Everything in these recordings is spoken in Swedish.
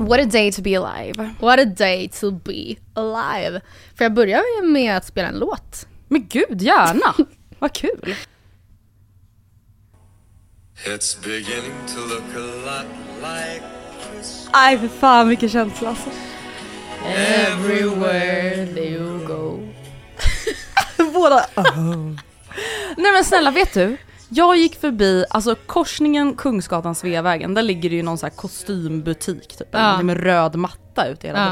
What a day to be alive. What a day to be alive. Får jag börja med att spela en låt? Men gud, gärna! Vad kul. It's beginning to look a lot like Aj för fan vilken känsla alltså. Everywhere you go. Båda. Nej men snälla vet du? Jag gick förbi, alltså korsningen Kungsgatan Sveavägen, där ligger det ju någon sån här kostymbutik typ, Ja. med röd matta ute hela Ja.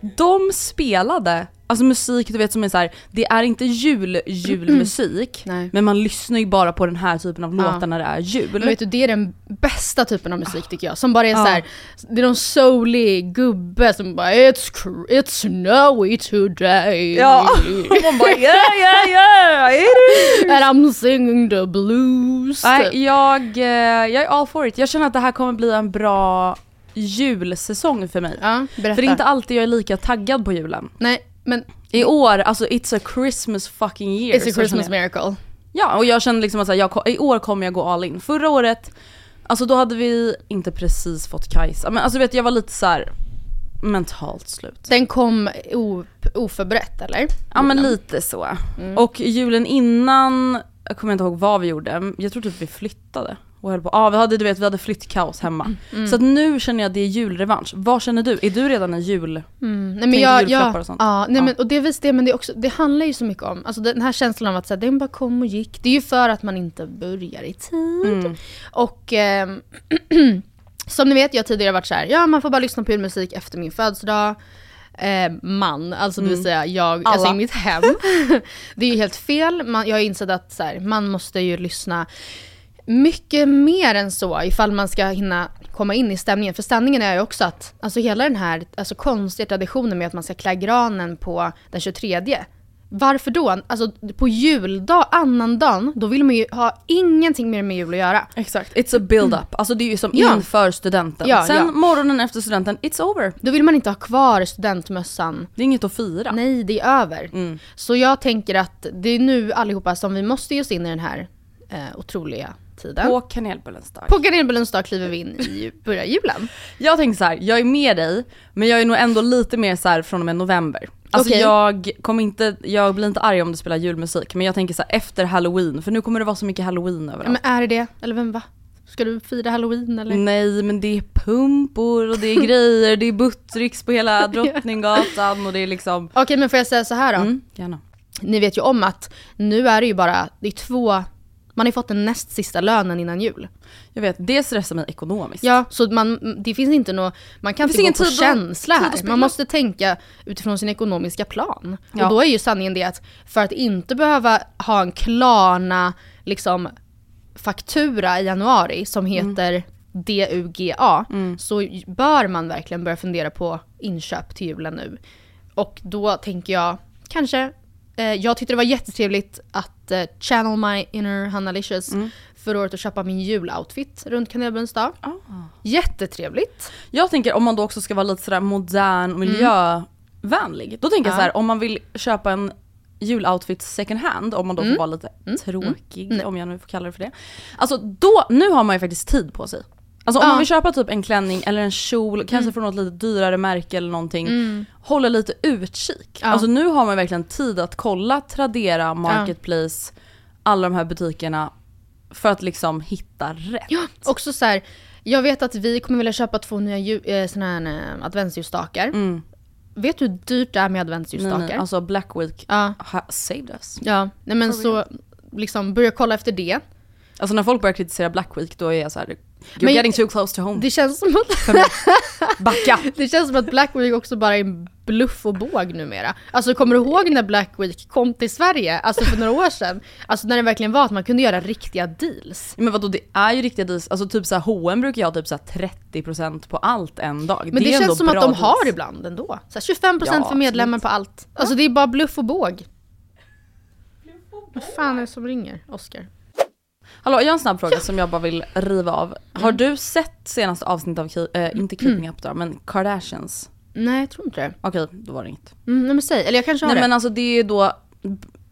tiden. De spelade, alltså musik du vet som är så här, det är inte jul julmusik, men man lyssnar ju bara på den här typen av låtar när det är jul. Men vet du, det är den bästa typen av musik tycker jag. Som bara är Ja. så här, det är någon soulig gubbe som bara It's, it's snowy today. Ja, och man bara yeah yeah yeah, är du? And I'm singing the blues. Nej, jag, eh, jag är all for it. Jag känner att det här kommer bli en bra julsäsong för mig. Ja. För det är inte alltid jag är lika taggad på julen. Nej, men I år, alltså it's a Christmas fucking year. it's a Christmas miracle. Ja, och jag känner liksom att så här, jag, i år kommer jag gå all in. Förra året, alltså då hade vi inte precis fått Kajsa. Men alltså vet jag var lite så här mentalt slut. Den kom oförberett eller? Ja men lite så. Och julen innan, jag kommer inte ihåg vad vi gjorde, jag tror typ vi flyttade. Och höll på. Ja vi hade, du vet, vi hade flyttkaos hemma. Så att nu känner jag att det är julrevansch. Vad känner du? Är du redan en jul... Mm, nej men jag, julklappar jag, och sånt. Ja, nej Ja. men och det visst det, men det, är också, det handlar ju så mycket om, alltså den här känslan av att så här, den bara kom och gick. Det är ju för att man inte börjar i tid. Mm. Och ehm, som ni vet, jag har tidigare varit så här, ja man får bara lyssna på julmusik efter min födelsedag. Eh, man, alltså det vill säga jag, alltså i mitt hem. det är ju helt fel, man, jag har insett att så här, man måste ju lyssna mycket mer än så ifall man ska hinna komma in i stämningen. För stämningen är ju också att, alltså hela den här alltså konstiga traditionen med att man ska klä granen på den 23. Varför då? Alltså på juldag, annandagen, då vill man ju ha ingenting mer med jul att göra. Exakt, it's a build-up. Alltså det är ju som Ja. inför studenten. Ja, Sen ja. morgonen efter studenten, it's over. Då vill man inte ha kvar studentmössan. Det är inget att fira. Nej, det är över. Mm. Så jag tänker att det är nu allihopa som vi måste ge oss in i den här eh, otroliga tiden. På kanelbullens dag. På kanelbullens dag kliver vi in i börjar julen. Jag tänker så här, jag är med dig, men jag är nog ändå lite mer så här från och med november. Alltså Okej. jag kommer inte, jag blir inte arg om du spelar julmusik, men jag tänker så här efter halloween, för nu kommer det vara så mycket halloween överallt. men är det det? Eller vem va? Ska du fira halloween eller? Nej men det är pumpor och det är grejer, det är buttricks på hela Drottninggatan och det är liksom... Okej men får jag säga så här då? Mm, gärna. Ni vet ju om att nu är det ju bara, det är två, man har ju fått den näst sista lönen innan jul. Jag vet, det stressar mig ekonomiskt. Ja, så man, det finns inte nå, man kan inte gå på känsla här. Man måste tänka utifrån sin ekonomiska plan. Ja. Och då är ju sanningen det att för att inte behöva ha en Klarna liksom, faktura i januari som Mm. heter DUGA så bör man verkligen börja fundera på inköp till julen nu. Och då tänker jag kanske, eh, jag tyckte det var jättetrevligt att eh, channel my inner Hanna Licious Mm. förra året och köpa min juloutfit runt kanelbullens dag. Ah. Jättetrevligt. Jag tänker om man då också ska vara lite sådär modern och miljövänlig. Då tänker jag Ja. så här, om man vill köpa en juloutfit second hand, om man då får vara lite tråkig, om jag nu får kalla det för det. Alltså då, nu har man ju faktiskt tid på sig. Alltså om Ja. man vill köpa typ en klänning eller en kjol, kanske från något lite dyrare märke eller någonting, hålla lite utkik. Ja. Alltså nu har man verkligen tid att kolla Tradera, Marketplace, alla de här butikerna för att liksom hitta rätt. Ja, också så här, jag vet att vi kommer vilja köpa två nya eh, såna här eh, adventsljusstakar. Mm. Vet du hur dyrt det är med Nej, adventsljusstakar? nej, alltså Black Week Ja, saved us. ja. Nej men så liksom börja kolla efter det. Alltså när folk börjar kritisera Black Week då är jag såhär, you're Men- getting too close to home. Det känns som att. Backa! Det känns som att Black Week också bara är en bluff och båg numera. Alltså kommer du ihåg när Black Week kom till Sverige? Alltså för några år sedan. Alltså när det verkligen var att man kunde göra riktiga deals. Men vadå det är ju riktiga deals, alltså typ såhär H&M brukar jag ha typ såhär 30% på allt en dag. Men det, ändå känns som att de deals. har ibland ändå. Så här 25% Ja, för medlemmar absolut. på allt. Alltså det är bara bluff och båg. Vad fan är det som ringer? Oscar? Hallå jag har en snabb fråga som jag bara vill riva av. Har du sett senaste avsnittet av, äh, inte Keeping Up då, men Kardashians? Nej jag tror inte det. Okej, då var det inget. Mm, nej men säg, eller jag kanske har Nej det. men alltså det är ju då,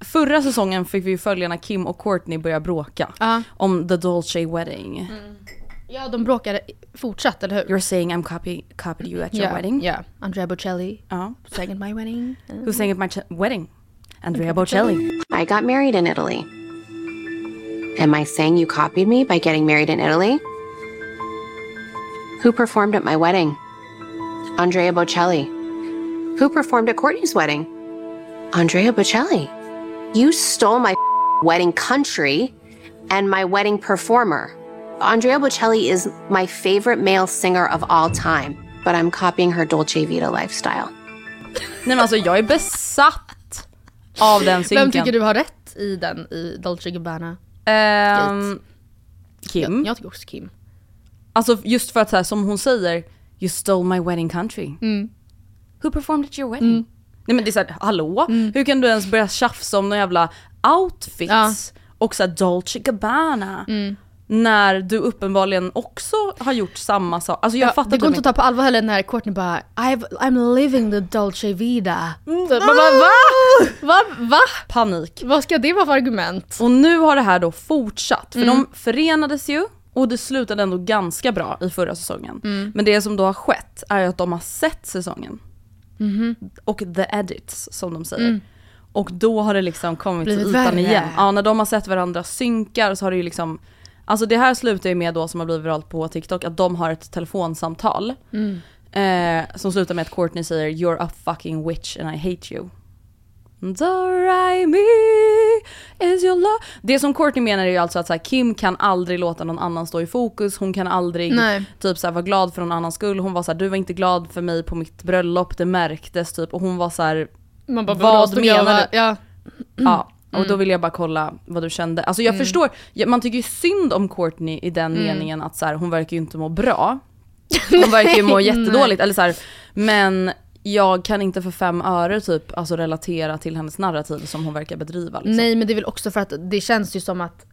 förra säsongen fick vi ju följa när Kim och Courtney började bråka. Ja. Om the Dolce wedding. Ja de bråkade fortsatt, eller hur? You're saying I'm copy, copied you at your Ja, wedding? Ja, Andrea Bocelli Ja. sang at my wedding. Who sang at my wedding? Andrea Bocelli. I got married in Italy. Am I saying you copied me by getting married in Italy? Who performed at my wedding? Andrea Bocelli. Who performed at Courtney's wedding? Andrea Bocelli. You stole my wedding country and my wedding performer. Andrea Bocelli is my favorite male singer of all time, but I'm copying her Dolce Vita lifestyle. Nej men alltså jag är besatt av den synken. Vem tycker du har rätt i den, i Dolce Gabbana? Ehm, Kim. Jag, jag tycker också Kim. Alltså just för att så här, som hon säger, you stole my wedding country. Mm. Who performed at your wedding? Nej men det är såhär, hallå? Hur kan du ens börja tjafsa om några jävla outfits Mm. Ja. Mm. och såhär Dolce Gabbana? När du uppenbarligen också har gjort samma sak. Alltså jag Ja, fattar det går typ inte att ta på allvar heller när Courtney bara I've, I'm living the Dolce Vida. Mm. Så bara, va? Va? Va? panik. Vad ska det vara för argument? Och nu har det här då fortsatt, för Mm. de förenades ju och det slutade ändå ganska bra i förra säsongen. Mm. Men det som då har skett är att de har sett säsongen. Mhm. Och the edits som de säger. Och då har det liksom kommit till Mm. Ytan värre. igen. Ja, när de har sett varandra synkar så har det ju liksom Alltså det här slutar ju med då som har blivit viralt på TikTok att de har ett telefonsamtal. Mm. Eh, som slutar med att Courtney säger “You're a fucking witch and I hate you”. Det som Courtney menar är ju alltså att så här, Kim kan aldrig låta någon annan stå i fokus, hon kan aldrig Nej. typ så här, vara glad för någon annans skull. Hon var så här, du var inte glad för mig på mitt bröllop, det märktes typ. Och hon var så här, Man bara, Vad menar var- Ja. ja. Och Mm. då vill jag bara kolla vad du kände. Alltså jag förstår, ja, man tycker ju synd om Courtney i den Mm. meningen att så här, hon verkar ju inte må bra. Hon verkar ju må jättedåligt, eller så här, men jag kan inte för fem öre typ alltså relatera till hennes narrativ som hon verkar bedriva. Liksom. Nej men det är väl också för att det känns ju som att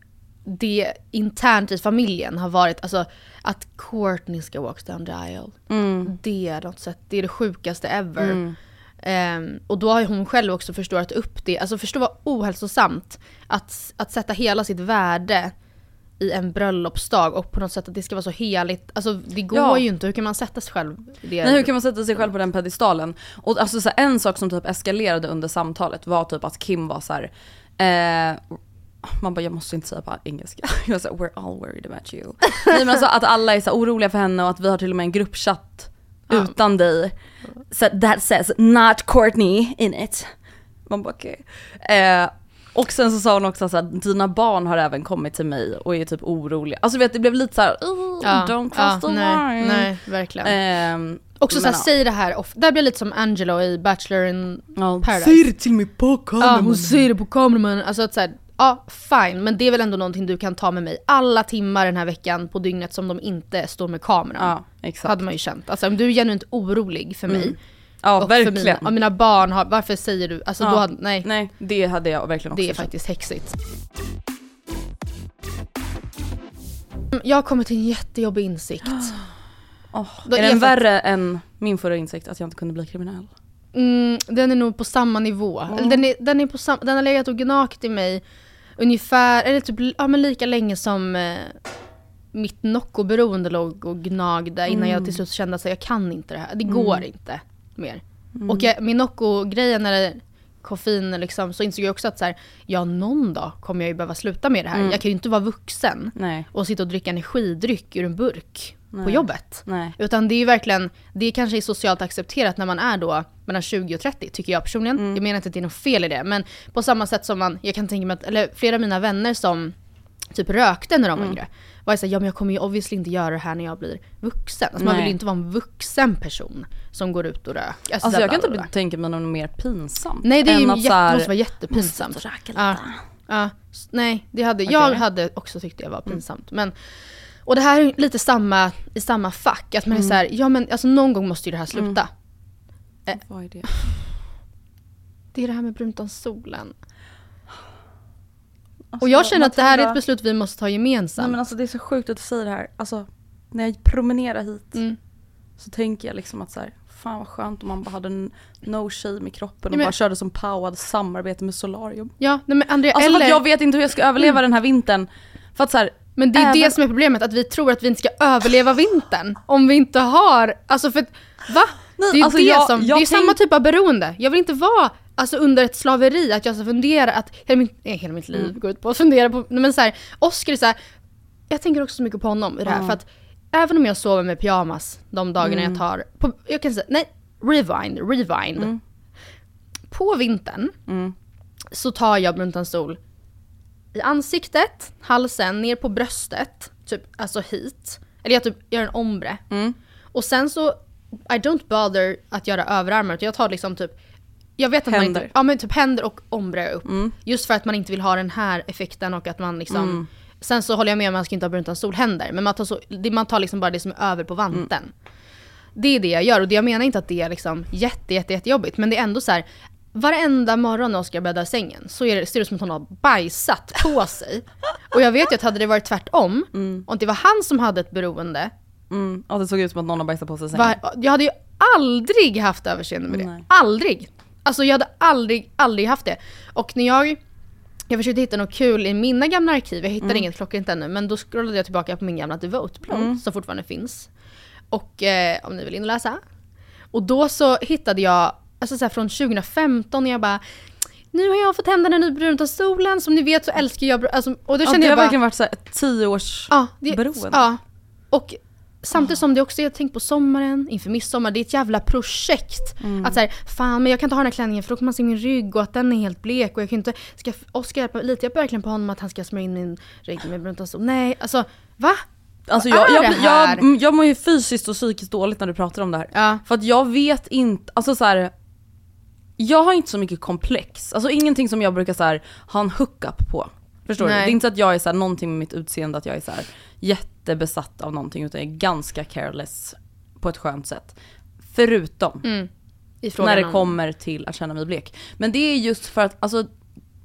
det internt i familjen har varit, alltså att Courtney ska walk down the aisle. Mm. Det är något sätt, det är det sjukaste ever. Ehm, och då har ju hon själv också förstorat upp det, alltså förstå vad ohälsosamt att, att sätta hela sitt värde i en bröllopsdag och på något sätt att det ska vara så heligt. Alltså det går Ja. ju inte, hur kan man sätta sig själv det? Nej hur kan man sätta sig själv på den pedestalen? Och alltså så här, en sak som typ eskalerade under samtalet var typ att Kim var så här. Eh, man bara jag måste inte säga på engelska. Jag sa we're all worried about you. Nej men alltså att alla är så oroliga för henne och att vi har till och med en gruppchatt utan dig. Så that says not Courtney in it. Man bara okej. Eh, och sen så sa hon också så att dina barn har även kommit till mig och är typ oroliga. Alltså vet det blev lite så här, "Oh, don't cross the nej, line. nej, verkligen. Ehm, Också såhär, ja. säg det här off. Där blir det lite som Angelo i Bachelor in Ja, Paradise. Säg det till mig på kameran. Ja, hon säger det på kameran. Alltså att såhär, ja fine, men det är väl ändå någonting du kan ta med mig alla timmar den här veckan på dygnet som de inte står med kameran. Ja, exakt. hade man ju känt. Alltså om du är genuint orolig för mig ja, och för verkligen. mina, och mina barn, har, varför säger du, alltså Ja. då hade, nej. Nej, det hade jag verkligen också Det är känt. faktiskt häxigt. Jag har kommit till en jättejobbig insikt. Då är är den värre än min förra insikt att jag inte kunde bli kriminell? Mm, den är nog på samma nivå. Eller Den, är, den, är på sam, den har legat och gnagt i mig ungefär, eller typ ja, men lika länge som eh, mitt Nocco-beroende låg och gnagde innan jag till slut kände att jag kan inte det här. Det går inte mer. Och jag, min Nocco-grejen när det koffein liksom, så insåg jag också att så här, ja någon dag kommer jag ju behöva sluta med det här. Jag kan ju inte vara vuxen Nej. och sitta och dricka energidryck ur en burk på jobbet. Nej. Utan det är ju verkligen, det kanske är socialt accepterat när man är då mellan 20 och 30 tycker jag personligen. Mm. Jag menar inte att det är något fel i det men på samma sätt som man, jag kan tänka mig att, eller flera av mina vänner som typ rökte när de Mm. var yngre. Var ju såhär, ja men jag kommer ju obviously inte göra det här när jag blir vuxen. Alltså man vill ju inte vara en vuxen person som går ut och röker. Alltså så här jag kan typ bla. tänka mig något mer pinsamt. Nej det är ju jätte, här, måste vara jättepinsamt. måste röka lite. Ja, s- nej, det hade, jag Okej. Mm. hade också tyckt det var pinsamt. Men, och det här är lite samma, i samma fack. Att man är Mm. så här, ja men alltså någon gång måste ju det här sluta. Vad är det? Det är det här med Bruntansolen. Alltså, Och jag känner att det här är ett beslut vi måste ta Nej gemensamt. men alltså det är så sjukt att du säger det här. Alltså när jag promenerar hit Mm. så tänker jag liksom att så här, fan vad skönt om man bara hade en no shame i kroppen och Nej, men- bara körde som hade samarbete med solarium. Ja, nej men Andrea, Alltså för eller, att jag vet inte hur jag ska överleva den här vintern. För att så här, men det är även- det som är problemet, att vi tror att vi inte ska överleva vintern. Om vi inte har, alltså för va? Nej, det är alltså det jag- som, jag det är tänk- samma typ av beroende. Jag vill inte vara alltså, under ett slaveri, att jag ska fundera, att hela, min, eh, hela mitt liv Mm. går ut på att fundera på, men så här, Oscar är så här, jag tänker också så mycket på honom i det här, för att även om jag sover med pyjamas de dagarna Mm. jag tar, på, jag kan säga, nej, rewind, rewind. På vintern så tar jag Bruntanstol i ansiktet, halsen, ner på bröstet, typ alltså hit. Eller jag typ gör en ombre. Och sen så, I don't bother att göra överarmar utan jag tar liksom typ jag vet att man Händer. inte, ja men typ händer och ombre upp. Just för att man inte vill ha den här effekten och att man liksom Sen så håller jag med om att man ska inte ha Bruntanstol händer men man tar, så, man tar liksom bara det som är över på vanten. Det är det jag gör och det jag menar inte att det är liksom jätte, jätte, jättejobbigt men det är ändå så här. Varenda morgon när Oskar bäddar sängen så är det, ser det ut som att hon har bajsat på sig. Och jag vet ju att hade det varit tvärtom, och det var han som hade ett beroende, mm, ja, det såg ut som att någon har bajsat på sig i sängen. var, jag hade ju aldrig haft överseende med det. Nej. Aldrig! Alltså jag hade aldrig, aldrig haft det. Och när jag, jag försökte hitta något kul i mina gamla arkiv, jag hittade inget klockrent ännu, men då scrollade jag tillbaka på min gamla Devote-blogg som fortfarande finns. Och eh, om ni vill in och läsa. Och då så hittade jag, alltså så här från 2015 när jag bara nu har jag fått hem den här Bruntanstolen, som ni vet så älskar jag, alltså, och då ja, det jag har bara verkligen varit så här ett tio års Ja. Ja. Och samtidigt som det också, jag tänkt på sommaren, inför midsommar, det är ett jävla projekt. Mm. Att såhär, fan men jag kan inte ha den här klänningen för då kommer man se min rygg och att den är helt blek och jag kan inte, ska Oskar hjälpa, litar jag verkligen på honom att han ska smörja in min rygg med bruntastol? Nej, alltså va? Alltså jag, jag, jag, jag mår ju fysiskt och psykiskt dåligt när du pratar om det här. Ja. För att jag vet inte, alltså så här. Jag har inte så mycket komplex, alltså ingenting som jag brukar så här, ha en hookup på. Förstår du? Det Nej. är inte så att jag är så här, någonting med mitt utseende, att jag är så här, jättebesatt av någonting utan jag är ganska careless på ett skönt sätt. Förutom frågan när det om- kommer till att känna mig blek. Men det är just för att, alltså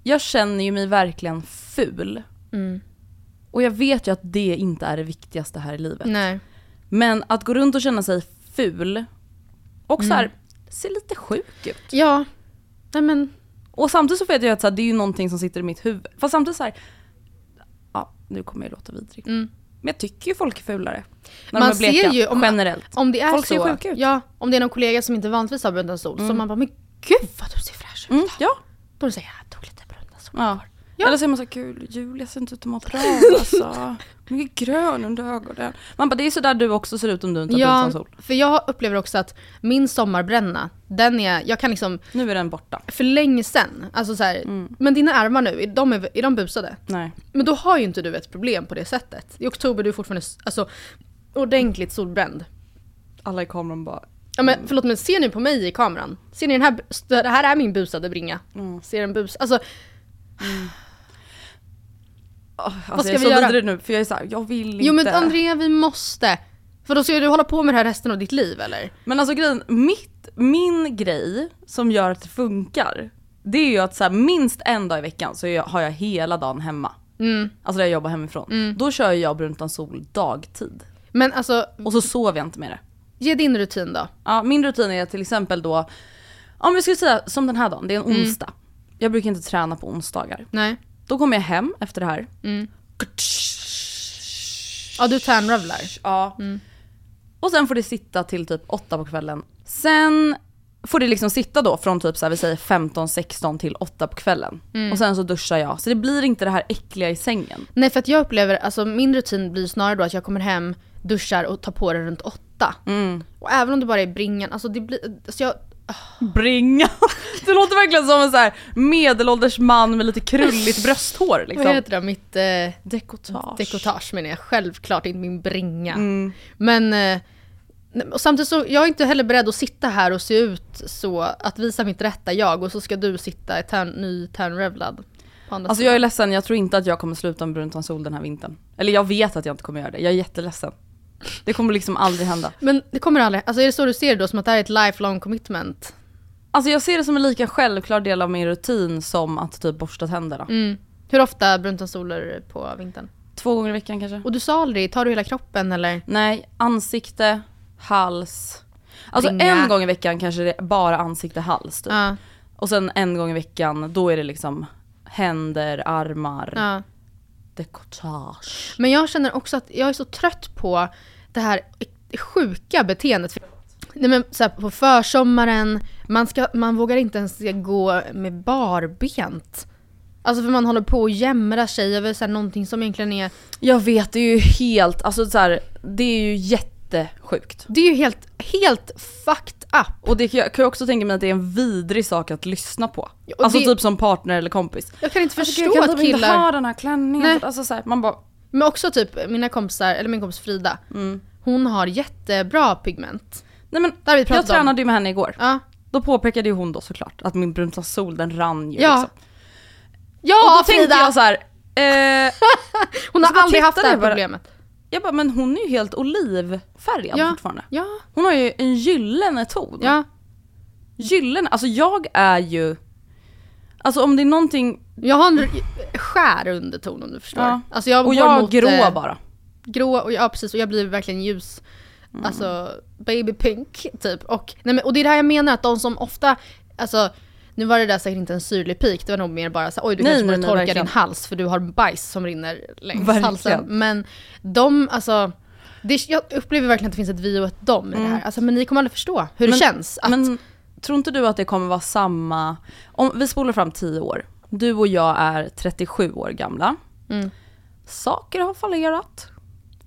jag känner ju mig verkligen ful. Mm. Och jag vet ju att det inte är det viktigaste här i livet. Nej. Men att gå runt och känna sig ful och så här, Mm. Se lite sjuk ut. Ja. Nej men, Och samtidigt så vet jag att så här, det är ju någonting som sitter i mitt huvud. Fast samtidigt så här, ja nu kommer jag låta vidrig. Men jag tycker ju folk är fulare. När Mm. Man de är bleka, ser ju om- generellt. om det är folk så. ser sjuka ut. Ja, om det är någon kollega som inte vanligtvis har bruntastol så man bara, men gud vad du ser fräsch ut. Mm, ja. Då säger jag, jag tog lite bruntastol ja. Igår. Eller så är man så gud Julia ser inte ut att må bra alltså. Mycket grön under ögonen. Man bara, det är sådär du också ser ut om du inte har Ja, ja. sol. för jag upplever också att min sommarbränna, den är, jag kan liksom, Nu är den borta. för länge sen, alltså så här, men dina ärmar nu, är de, är, är de busade? Nej. Men då har ju inte du ett problem på det sättet. I oktober du är fortfarande alltså, ordentligt solbränd. Alla i kameran bara, Ja, men, förlåt men ser ni på mig i kameran? Ser ni den här, det här är min busade bringa. Mm. Ser den bus, alltså alltså ska jag är vi så göra? vidrig nu för jag är såhär, jag vill inte. Jo men Andrea vi måste. För då ska du hålla på med det här resten av ditt liv eller? Men alltså grejen, mitt, min grej som gör att det funkar, det är ju att så här, minst en dag i veckan så jag, har jag hela dagen hemma. Mm. Alltså där jag jobbar hemifrån. Då kör jag brunt sol dagtid. Men alltså, Och så sover jag inte med det. ge din rutin då. Ja, min rutin är till exempel då, om vi skulle säga som den här dagen, det är en onsdag. Jag brukar inte träna på onsdagar. Nej. Då kommer jag hem efter det här. Ja du tärnrövlar. Ja. Och sen får det sitta till typ åtta på kvällen. Sen får det liksom sitta då från typ så här, vi säger 15-16 till 8 på kvällen. Och sen så duschar jag. Så det blir inte det här äckliga i sängen. Nej för att jag upplever, alltså min rutin blir snarare då att jag kommer hem, duschar och tar på det runt åtta. Och även om det bara är bringan, alltså det blir, alltså jag, Bringa! Det låter verkligen som en så här medelålders man med lite krulligt brösthår liksom. vad heter det, mitt eh, Dekotage. dekotage menar jag, självklart inte min bringa. Mm. Men eh, och samtidigt så, jag är inte heller beredd att sitta här och se ut så, att visa mitt rätta jag och så ska du sitta i tärn, ny andra Alltså sidan. jag är ledsen, jag tror inte att jag kommer sluta med brunt sol den här vintern. Eller jag vet att jag inte kommer göra det, jag är jätteledsen. Det kommer liksom aldrig hända. Men det kommer aldrig, alltså är det så du ser det då, som att det här är ett lifelong commitment? Alltså jag ser det som en lika självklar del av min rutin som att typ borsta tänderna. Mm. Hur ofta brunta soler på vintern? Två gånger i veckan kanske. Och du sa aldrig, tar du hela kroppen eller? Nej, ansikte, hals. Alltså Ringa. en gång i veckan kanske det är bara ansikte, hals typ. Ja. Och sen en gång i veckan, då är det liksom händer, armar, ja. Dekotage. Men jag känner också att jag är så trött på det här sjuka beteendet. Nej, men så här, på försommaren, man, ska, man vågar inte ens gå med barbent. Alltså för man håller på att jämra sig över så här, någonting som egentligen är... Jag vet, det är ju helt, alltså så här, det är ju jättesjukt. Det är ju helt, helt fucked up. Och det kan jag kan jag också tänka mig att det är en vidrig sak att lyssna på. och alltså det- typ som partner eller kompis. Jag kan inte förstå jag kan att typ inte killar... ha den här klänningen. Nej. Alltså så här, man bara, Men också typ mina kompisar, eller min kompis Frida. Mm. Hon har jättebra pigment. nej men vi jag om. tränade ju med henne igår. Ja, Då påpekade ju hon då såklart att min brunta sol den rann ju Ja. liksom. ja Och då Frida! tänkte jag så här, eh, hon har bara aldrig haft det här jag bara- problemet. Jag bara men hon är ju helt olivfärgad Ja. fortfarande. Ja, Hon har ju en gyllene ton. ja. Gyllene, alltså jag är ju, alltså om det är någonting, Jag har en skär underton om du förstår. Ja. Alltså jag och jag mot, grå eh, bara. Grå, och ja precis, och jag blir verkligen ljus. Mm. Alltså baby pink typ. Och, nej, men, och det är det här jag menar, att de som ofta, alltså nu var det där säkert inte en syrlig pik, det var nog mer bara så oj du Nej, kanske nej, borde nej, torka verkligen. din hals för du har bajs som rinner längs Verkligen. halsen. Men de, alltså, det, jag upplever verkligen att det finns ett vi och ett dom i det här. Alltså, men ni kommer aldrig förstå hur det Mm. Men- känns. Att, Men tror inte du att det kommer vara samma, om vi spolar fram 10 år, du och jag är 37 år gamla. Mm. Saker har fallerat.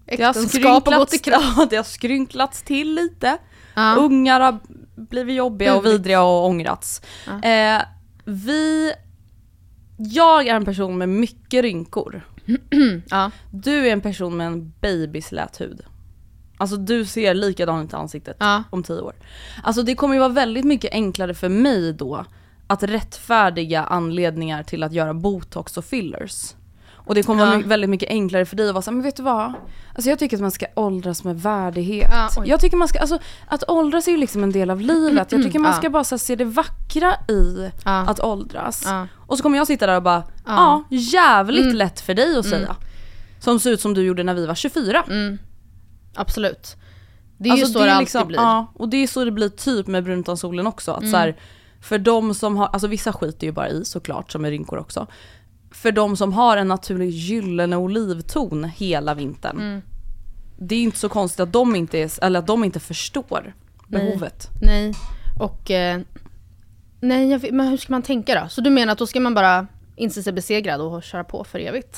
Det äktenskap har gått i kraft. det har skrynklats till lite. Ja. Ungar har blivit jobbiga och Burit. vidriga och ångrats. Eh, vi, jag är en person med mycket rynkor. Ja. Du är en person med en babyslät hud. Alltså du ser likadan ut i ansiktet Ja. om tio år. Alltså det kommer ju vara väldigt mycket enklare för mig då att rättfärdiga anledningar till att göra botox och fillers. Och det kommer Ja. vara väldigt mycket enklare för dig att vara såhär, men vet du vad? Alltså jag tycker att man ska åldras med värdighet. Ja, jag tycker man ska, alltså att åldras är ju liksom en del av livet. Jag tycker man ska bara så här, se det vackra i att åldras. Och så kommer jag sitta där och bara, ja, Ja. Mm. jävligt lätt för dig att säga. Som ser ut som du gjorde när vi var 24. Absolut. Det är Alltså, ju så det, alltid liksom- blir. Ja, och det är så det blir typ med bruntansolen också. Att Mm. så här, för de som har, alltså vissa skiter ju bara i såklart som är rynkor också. För de som har en naturlig gyllene olivton hela vintern. Mm. Det är inte så konstigt att de inte, är, eller att de inte förstår behovet. Nej, och... Eh, nej, men hur ska man tänka då? Så du menar att då ska man bara inse sig besegrad och köra på för evigt.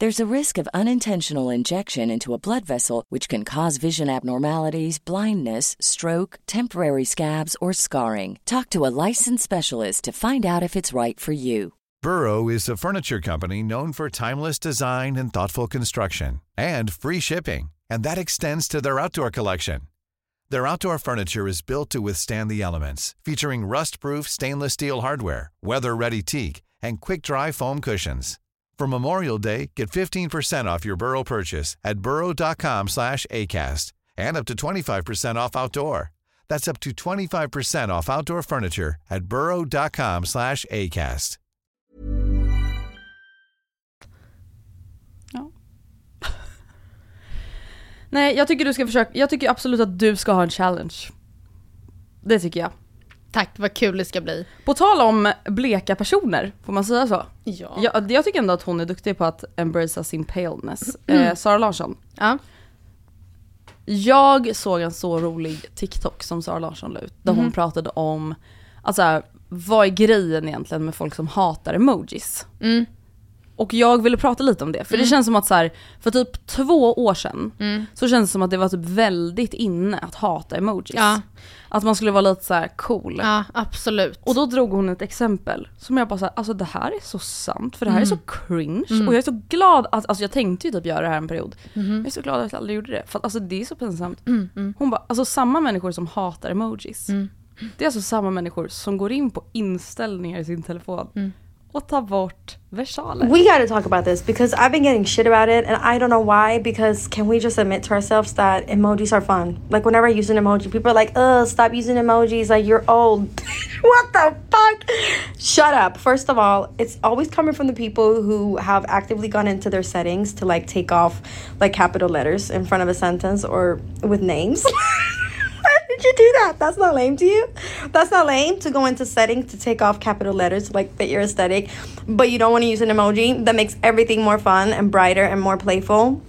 There's a risk of unintentional injection into a blood vessel, which can cause vision abnormalities, blindness, stroke, temporary scabs, or scarring. Talk to a licensed specialist to find out if it's right for you. Burrow is a furniture company known for timeless design and thoughtful construction and free shipping, and that extends to their outdoor collection. Their outdoor furniture is built to withstand the elements, featuring rust-proof stainless steel hardware, weather-ready teak, and quick-dry foam cushions. For Memorial Day, get 15% off your Burrow purchase at burrow.com slash ACAST and up to 25% off outdoor. That's up to 25% off outdoor furniture at burrow.com slash ACAST. Nej, jag tycker du ska försöka, jag tycker absolut att du ska ha en challenge. Det tycker jag. Tack, vad kul det ska bli. På tal om bleka personer, får man säga så? Ja. Jag, jag tycker ändå att hon är duktig på att embracea sin paleness. Eh, Sara Larsson. Ja. Jag såg en så rolig TikTok som Sara Larsson la ut, där hon pratade om, alltså vad är grejen egentligen med folk som hatar emojis? Mm. Och jag ville prata lite om det, för det känns som att så här, för typ två år sedan Mm. så känns det som att det var typ väldigt inne att hata emojis. Ja. Att man skulle vara lite så här cool. Ja, absolut. Och då drog hon ett exempel som jag bara såhär, alltså det här är så sant för det här är så cringe. Och jag är så glad att, alltså jag tänkte ju typ göra det här en period. Jag är så glad att jag aldrig gjorde det. För att alltså det är så pinsamt. Hon bara, alltså samma människor som hatar emojis. Det är alltså samma människor som går in på inställningar i sin telefon och tar bort versaler. We got to talk about this because I've been getting shit about it and I don't know why. Because can we just admit to ourselves that emojis are fun? Like, whenever I use an emoji, people are like, ugh, stop using emojis. Like, you're old. what the fuck? Shut up. First of all, it's always coming from the people who have actively gone into their settings to like take off like capital letters in front of a sentence or with names. Why did you do that? That's not lame to you. That's not lame to go into settings to take off capital letters to like fit your aesthetic, but you don't want to use an emoji that makes everything more fun and brighter and more playful.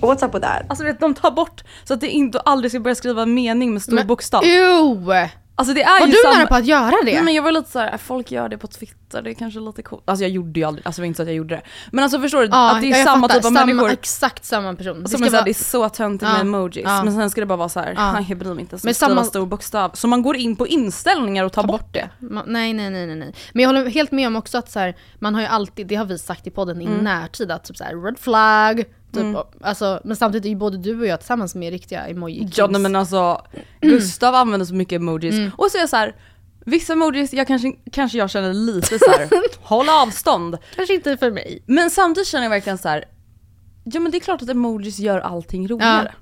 What's up with that? Alltså vet, de tar bort så att det inte aldrig ska börja skriva en mening med stor Men- bokstav. Ew! Alltså det är Var ju du samma... nära på att göra det? Nej men jag var lite såhär, folk gör det på Twitter, det är kanske lite coolt. Alltså jag gjorde ju aldrig, alltså det var inte så att jag gjorde det. Men alltså förstår du, Ja, att det är samma fattar. typ av samma, människor. Exakt samma person. Det Som ska är såhär, vara- det är så töntigt med Ja, emojis, ja. men sen ska det bara vara så här, Ja. jag bryr mig inte, så Men samma- stor bokstav. Så man går in på inställningar och tar, Ta bort det. Ma- Nej, nej, nej, nej. Men jag håller helt med om också att så här, man har ju alltid, det har vi sagt i podden Mm. i närtid, att typ så här, red flag, typ, alltså, men samtidigt är ju både du och jag tillsammans med riktiga emoji Ja men alltså, Gustav använder så mycket emojis. Mm. Och så är jag så här, vissa emojis, jag kanske, kanske jag känner lite så här, håll avstånd. Kanske inte för mig. Men samtidigt känner jag verkligen så här. ja men det är klart att emojis gör allting roligare.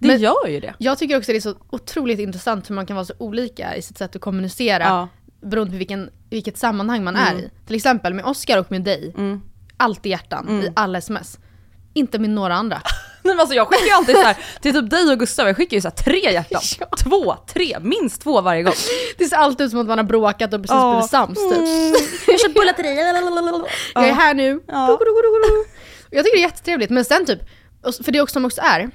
Det Men- gör ju det. Jag tycker också det är så otroligt intressant hur man kan vara så olika i sitt sätt att kommunicera Ja. beroende på vilken, vilket sammanhang man är i. Till exempel med Oscar och med dig, alltid hjärtan i alla sms. Inte med några andra. Nej, men alltså jag skickar ju alltid så här, till typ dig och Gustav, jag skickar ju så här tre hjärtan. Två, tre, minst två varje gång. Det ser alltid ut som att man har bråkat och precis Ja. blivit sams typ. Jag köpte bullar till dig. Jag är här nu. Ja. Jag tycker det är jättetrevligt. Men sen typ, för det också som också är,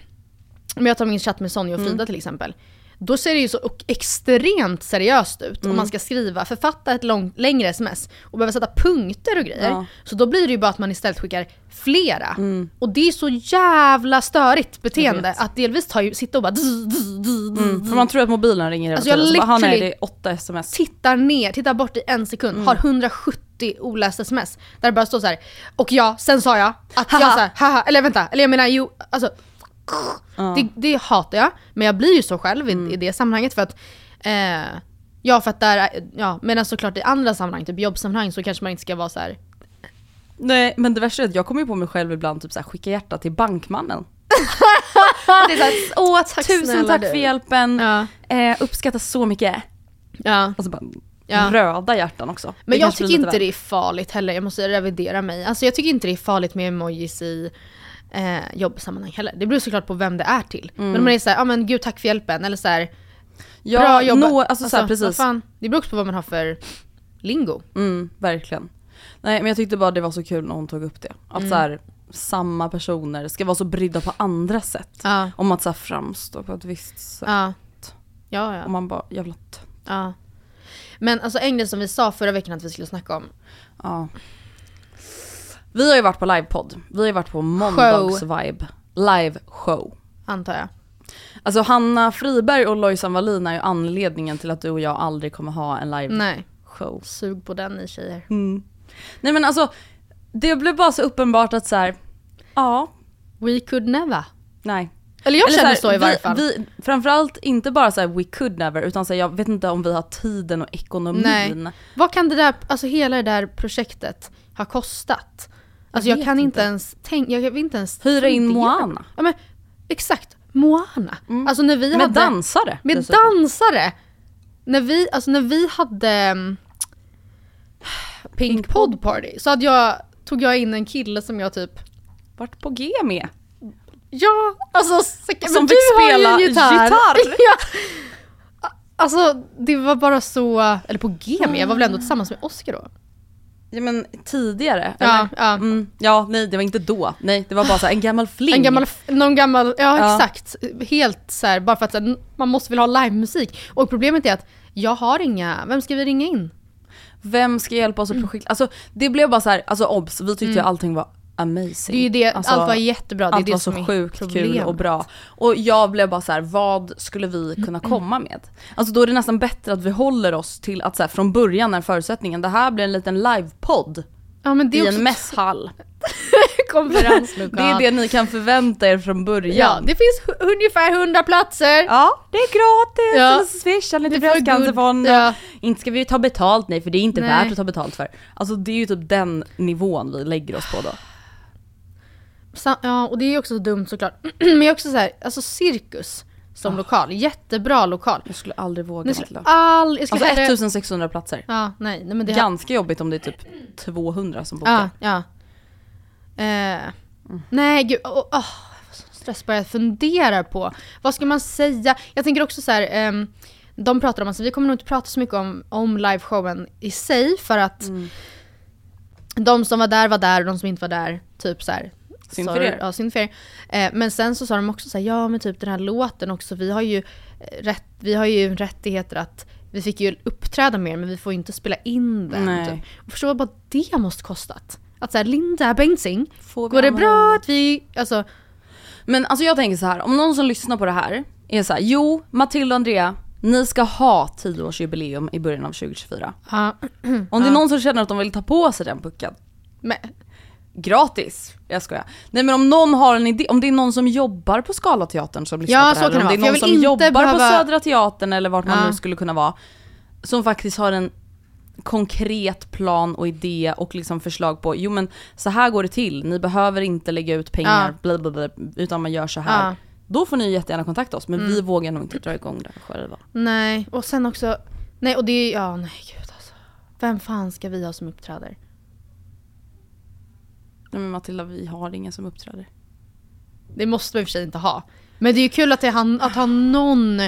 om jag tar min chatt med Sonja och Frida till exempel. Då ser det ju så extremt seriöst ut Mm. om man ska skriva, författa ett långt, längre sms och behöva sätta punkter och grejer. Ja. Så då blir det ju bara att man istället skickar flera. Mm. Och det är så jävla störigt beteende att delvis ta ju, sitta och bara Mm, för man tror att mobilen ringer hela Alltså, jag tiden. Så bara, "Ah, nej, det är åtta sms. tittar ner, tittar bort i en sekund, Mm. har 170 olästa sms. Där det bara står så här. och ja, sen sa jag att jag så här, haha, eller vänta, eller jag menar jo, alltså det, det hatar jag, men jag blir ju så själv i, Mm. i det sammanhanget för att eh, Ja för att där, är- ja medan såklart i andra sammanhang, typ jobbsammanhang så kanske man inte ska vara så här. Nej men det värsta är att jag kommer ju på mig själv ibland typ så här, skicka hjärta till bankmannen. det är såhär, åh tusen snälla tack du." för hjälpen, Ja. eh, uppskattas så mycket. Ja. Och så bara Ja. röda hjärtan också. Men Det jag tycker inte väl. det är farligt heller, jag måste revidera mig. Alltså jag tycker inte det är farligt med emojis i eh, jobbsammanhang heller. Det beror såklart på vem det är till. Men om man är såhär, ja men gud tack för hjälpen, eller såhär, Ja, bra jobbat. nå- alltså, så här, vad precis. fan, det beror också på vad man har för lingo. Mm, verkligen. Nej men jag tyckte bara det var så kul när hon tog upp det. Att Mm. så här, samma personer ska vara så brydda på andra sätt. Ja. Om att så här, framstå på ett visst sätt. Ja. Ja, ja. Och man bara, jävla t- ja. Men alltså en grej som vi sa förra veckan att vi skulle snacka om. Ja. Vi har ju varit på livepodd. Vi har ju varit på måndags-vibe. Live show. Antar jag. Alltså Hanna Friberg och Lojsan Wallin är ju anledningen till att du och jag aldrig kommer ha en live Nej. show. Sug på den ni tjejer. Mm. Nej men alltså, det blev bara så uppenbart att så här, ja, We could never. nej. Eller jag Eller känner här, så i varje fall. Vi, framförallt inte bara så här we could never, utan så här, jag vet inte om vi har tiden och ekonomin. Nej. Vad kan det där, alltså hela det där projektet ha kostat? Alltså jag, vet kan inte ens tänka, jag vill inte ens Hyra in. Moana. Ja men exakt, Moana. Alltså när vi Med hade... dansare. Med dessutom. dansare! När vi, alltså när vi hade um, Pink Pod Party så hade jag, tog jag in en kille som jag typ Vart på G med. Ja, alltså så- men Som du fick har ju spela en gitarr. gitarr. ja. Alltså det var bara så, eller på G med, jag var väl ändå tillsammans med Oscar då? Ja men tidigare, Ja, eller? ja. Mm, ja, nej det var inte då. Nej, det var bara så här, en gammal fling. En gammal, någon gammal, ja, Ja. exakt. Helt så här, bara för att här, man måste väl ha livemusik. Och problemet är att jag har inga, vem ska vi ringa in? Vem ska hjälpa oss att projekt... Alltså det blev bara så här, alltså obs, vi tyckte ju allting var amazing. Det är ju det, Alltså, allt var jättebra, det är allt det var så sjukt kul problemet. och bra. Och jag blev bara så här, vad skulle vi kunna komma med? Alltså då är det nästan bättre att vi håller oss till att så här, från början är förutsättningen, det här blir en liten livepodd Ja men det i är också en mässhall. konferenslokal. Det är det ni kan förvänta er från början. Ja, det finns ungefär 100 platser. Ja, det är gratis! Ja. Så swishar får Bröstcancerfonden. ja. Inte ska vi ta betalt nej, för det är inte Nej. värt att ta betalt för. Alltså det är ju typ den nivån vi lägger oss på då. Ja, och det är ju också så dumt såklart. Men jag är också så här, alltså cirkus som lokal, jättebra lokal. Jag skulle aldrig våga Ni skulle all, jag skulle Alltså hellre- 1600 platser. Ja, nej, nej men det Ganska jobbigt om det är typ 200 som bokar. Ja, ja. Eh, Nej gud, oh, oh, jag stress bara jag funderar på. Vad ska man säga? Jag tänker också så här. ehm, de pratar om, alltså vi kommer nog inte prata så mycket om, om liveshowen i sig för att de som var där var där och de som inte var där, typ så här. Synd för er. Ja, synd för er. Eh, men sen så sa de också så här, ja men typ den här låten också, vi har ju, eh, rätt, vi har ju rättigheter att vi fick ju uppträda mer men vi får ju inte spela in den. Nej. Typ. Och förstå vad bara det måste kostat. Att såhär, Linda Bengtzing, går det bra att vi, alltså, Men alltså jag tänker så här, om någon som lyssnar på det här är så här, jo Matilda och Andrea, ni ska ha 10-årsjubileum i början av 2024. ja. Om det är någon som känner att de vill ta på sig den pucken, Men, gratis. Jag skojar. Nej men om någon har en idé, om det är någon som jobbar på Scalateatern som lyssnar Ja, på det så här, kan om det det är någon som jobbar på behöva- Södra Teatern eller vart man Ja. nu skulle kunna vara, som faktiskt har en konkret plan och idé och liksom förslag på, jo men så här går det till, ni behöver inte lägga ut pengar, Ja. bla, bla, bla, utan man gör så här. Ja. Då får ni jättegärna kontakta oss, men Mm. vi vågar nog inte dra igång det själva. nej. Och sen också, nej och det är, ja nej gud alltså. Vem fan ska vi ha som uppträder? Nej men Matilda, vi har ingen som uppträder. Det måste vi i och för sig inte ha. Men det är ju kul att, det, han- att ha någon,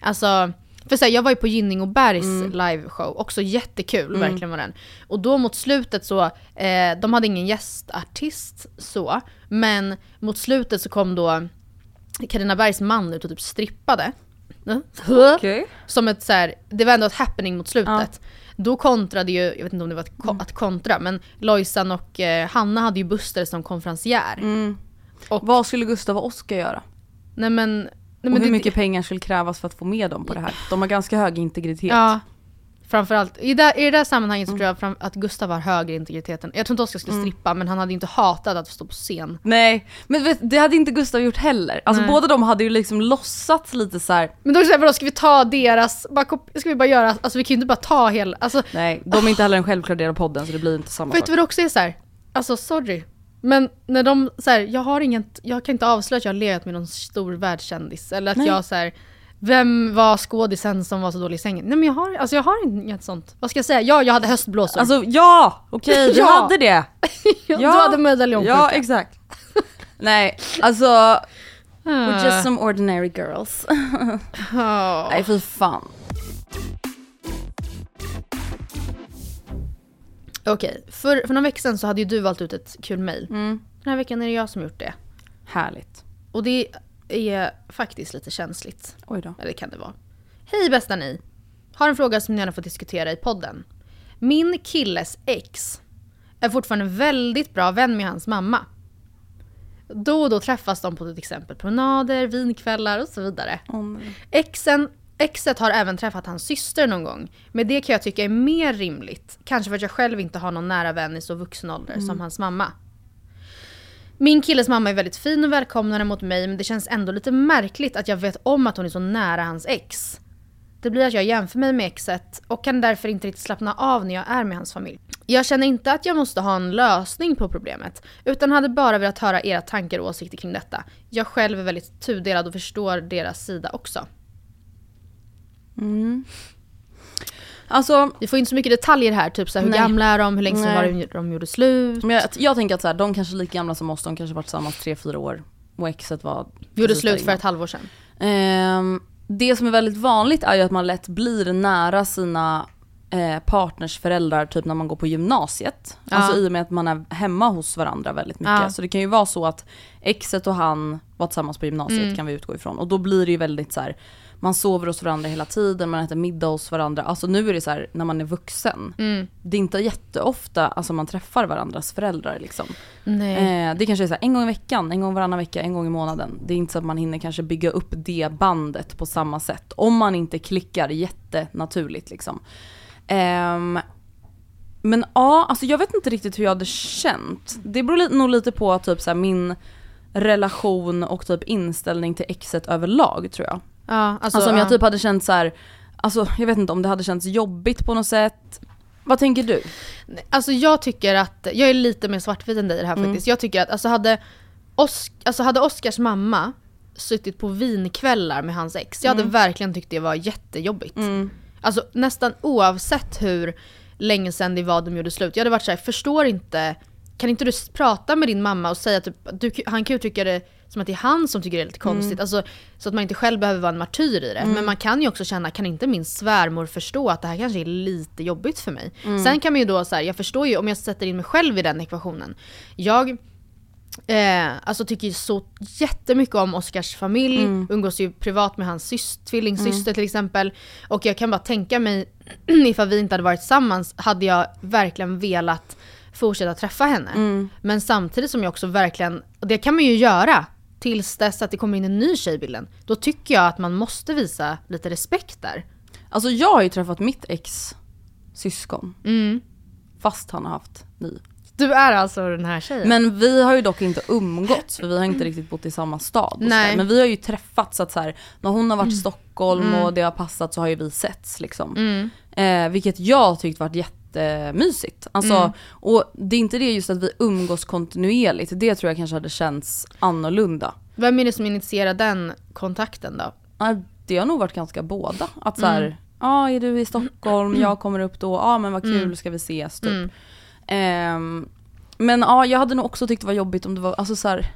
alltså för så här, jag var ju på Gynning och Bergs Mm. liveshow, också jättekul, verkligen var den. Och då mot slutet så, eh, de hade ingen gästartist så, men mot slutet så kom då Carina Bergs man ut och typ strippade. Okej. som ett så här, det var ändå ett happening mot slutet. Då kontrade ju, jag vet inte om det var ko- Mm. att kontra, men Lojsan och eh, Hanna hade ju Buster som konferencier. Mm. Och, Vad skulle Gustav och Oskar göra? nej men, nej och men hur det- mycket pengar skulle krävas för att få med dem på det här? De har ganska hög integritet. Ja. Framförallt, i det, i det där sammanhanget så Mm. tror jag fram, att Gustav har högre integriteten. Jag tror inte Oskar skulle strippa, men han hade inte hatat att stå på scen. Nej, men vet, det hade inte Gustav gjort heller. Alltså Nej. båda de hade ju liksom låtsats lite så här. Men då såhär, vadå ska vi ta deras, bara, ska vi bara göra, alltså vi kan ju inte bara ta hela, alltså nej, de är inte heller en självklar del av podden så det blir inte samma Vet du sak. vad det också är så här? Alltså sorry. Men när de så här, jag har inget, jag kan inte avslöja att jag har legat med någon stor världskändis. Eller att Nej. jag så här, vem var skådisen som var så dålig i sängen? Nej men jag har, alltså jag har inget sånt. Vad ska jag säga? Ja, jag hade höstblåsor. Alltså ja, okej du Ja. hade det. ja, du hade medaljongskjorta. Ja exakt. nej, alltså we're just Ah. some ordinary girls. Ja. nej fy fan. Okej, för, för några veckor sedan så hade ju du valt ut ett kul mail. Mm. Den här veckan är det jag som gjort det. Härligt. Och det är faktiskt lite känsligt. Oj då. Eller kan det vara. Hej bästa ni! Har en fråga som ni gärna får diskutera i podden. Min killes ex är fortfarande väldigt bra vän med hans mamma. Då och då träffas de på till exempel promenader, vinkvällar och så vidare. Nej. Exen, exet har även träffat hans syster någon gång. Men det kan jag tycka är mer rimligt. Kanske för att jag själv inte har någon nära vän i så vuxen ålder som hans mamma. Min killes mamma är väldigt fin och välkomnande mot mig men det känns ändå lite märkligt att jag vet om att hon är så nära hans ex. Det blir att jag jämför mig med exet och kan därför inte riktigt slappna av när jag är med hans familj. Jag känner inte att jag måste ha en lösning på problemet utan hade bara velat höra era tankar och åsikter kring detta. Jag själv är väldigt tudelad och förstår deras sida också. Mm. Alltså Vi får inte så mycket detaljer här, typ så hur Nej. gamla är de, hur länge sedan var det de gjorde slut. Men jag, jag tänker att så här, de kanske är lika gamla som oss, de kanske varit tillsammans 3-4 år. Och exet var Gjorde slut för ett halvår sedan. Ehm, det som är väldigt vanligt är ju att man lätt blir nära sina eh, partners föräldrar typ när man går på gymnasiet. Ja. Alltså i och med att man är hemma hos varandra väldigt mycket. Ja. Så det kan ju vara så att exet och han var tillsammans på gymnasiet Mm. kan vi utgå ifrån. Och då blir det ju väldigt så här. Man sover hos varandra hela tiden, man äter middag hos varandra. Alltså nu är det så här när man är vuxen. Mm. Det är inte jätteofta alltså, man träffar varandras föräldrar liksom. Eh, det kanske är så här, en gång i veckan, en gång varannan vecka, en gång i månaden. Det är inte så att man hinner kanske bygga upp det bandet på samma sätt. Om man inte klickar jättenaturligt liksom. Ehm, men ja, alltså jag vet inte riktigt hur jag hade känt. Det beror nog lite på typ så här, min relation och typ inställning till exet överlag tror jag. Ja, Alltså, alltså, om jag ja. typ hade känt så här, alltså jag vet inte om det hade känts jobbigt på något sätt. Vad tänker du? Alltså jag tycker att, jag är lite mer svartvit än dig i det här Mm. faktiskt. Jag tycker att alltså hade, Osk, alltså hade Oscars mamma suttit på vinkvällar med hans ex, jag hade Mm. verkligen tyckt det var jättejobbigt. Alltså nästan oavsett hur länge sedan det var de gjorde slut. Jag hade varit såhär, förstår inte, kan inte du prata med din mamma och säga typ, du, han kan ju tycka det som att det är han som tycker det är lite konstigt. Alltså, så att man inte själv behöver vara en martyr i det. Men man kan ju också känna, kan inte min svärmor förstå att det här kanske är lite jobbigt för mig? Sen kan man ju då så här, jag förstår ju om jag sätter in mig själv i den ekvationen. Jag Eh, alltså tycker ju så jättemycket om Oscars familj, umgås ju privat med hans syst, tvillingsyster till exempel. Och jag kan bara tänka mig, ifall vi inte hade varit tillsammans, hade jag verkligen velat fortsätta träffa henne. Men samtidigt som jag också verkligen, och det kan man ju göra tills dess att det kommer in en ny tjej i bilden. Då tycker jag att man måste visa lite respekt där. Alltså jag har ju träffat mitt ex syskon. Mm. Fast han har haft ny. Du är alltså den här tjejen? Men vi har ju dock inte umgåtts för vi har inte riktigt bott i samma stad. Nej. Men vi har ju träffats så att så här, när hon har varit i Stockholm och det har passat så har ju vi setts liksom. Mm. Eh, vilket jag tyckt varit jättemysigt. Alltså, Mm. Och det är inte det just att vi umgås kontinuerligt, det tror jag kanske hade känts annorlunda. Vem är det som initierar den kontakten då? Det har nog varit ganska båda. Att så här, ja är du i Stockholm, jag kommer upp då, ja men vad kul, ska vi ses typ. Mm. Ehm, men ja, jag hade nog också tyckt det var jobbigt om det var, alltså så här,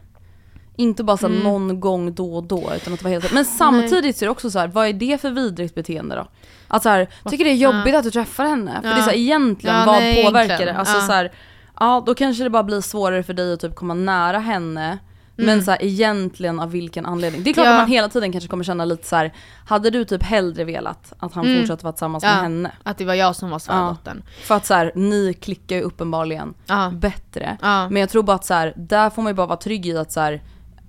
inte bara så här, någon gång då och då utan att det var helt Men samtidigt så är det också så här, vad är det för vidrigt beteende då? Att så här, tycker det är jobbigt att du träffar henne? För Ja. det är så här, egentligen, Ja, vad nej, påverkar egentligen. det? Alltså Ja. så här, ja då kanske det bara blir svårare för dig att typ komma nära henne Men så här, egentligen av vilken anledning. Det är klart Ja. att man hela tiden kanske kommer känna lite så här. hade du typ hellre velat att han Mm. fortsatte vara tillsammans Ja. med henne? Att det var jag som var svärdottern. För att så här, ni klickar ju uppenbarligen Ja. bättre. Ja. Men jag tror bara att så där får man ju bara vara trygg i att så här,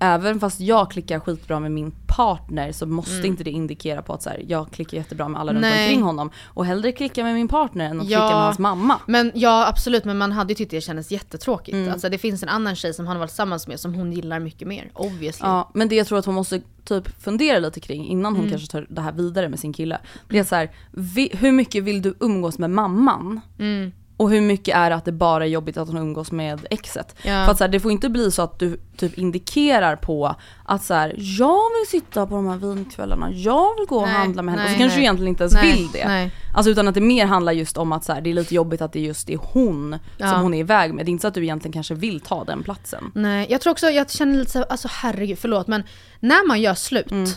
även fast jag klickar skitbra med min partner så måste Mm. inte det indikera på att så här, jag klickar jättebra med alla runt Nej. omkring honom. Och hellre klicka med min partner än att Ja. klicka med hans mamma. Men ja absolut, men man hade ju tyckt det kändes jättetråkigt. Mm. Alltså det finns en annan tjej som han har varit tillsammans med som hon gillar mycket mer, obviously. Ja, men det jag tror att hon måste typ fundera lite kring innan hon Mm. kanske tar det här vidare med sin kille. Det är så här, vi, hur mycket vill du umgås med mamman? Mm. Och hur mycket är det att det bara är jobbigt att hon umgås med exet? Ja. För att så här, det får inte bli så att du typ indikerar på att så här, jag vill sitta på de här vinkvällarna, jag vill gå och Nej, handla med henne. och så nej, kanske du nej. egentligen inte ens Nej, vill det. nej. Alltså utan att det mer handlar just om att så här, det är lite jobbigt att det just är hon Ja. som hon är iväg med. Det är inte så att du egentligen kanske vill ta den platsen. Nej, jag tror också, jag känner lite så, alltså herregud, förlåt men när man gör slut, Mm.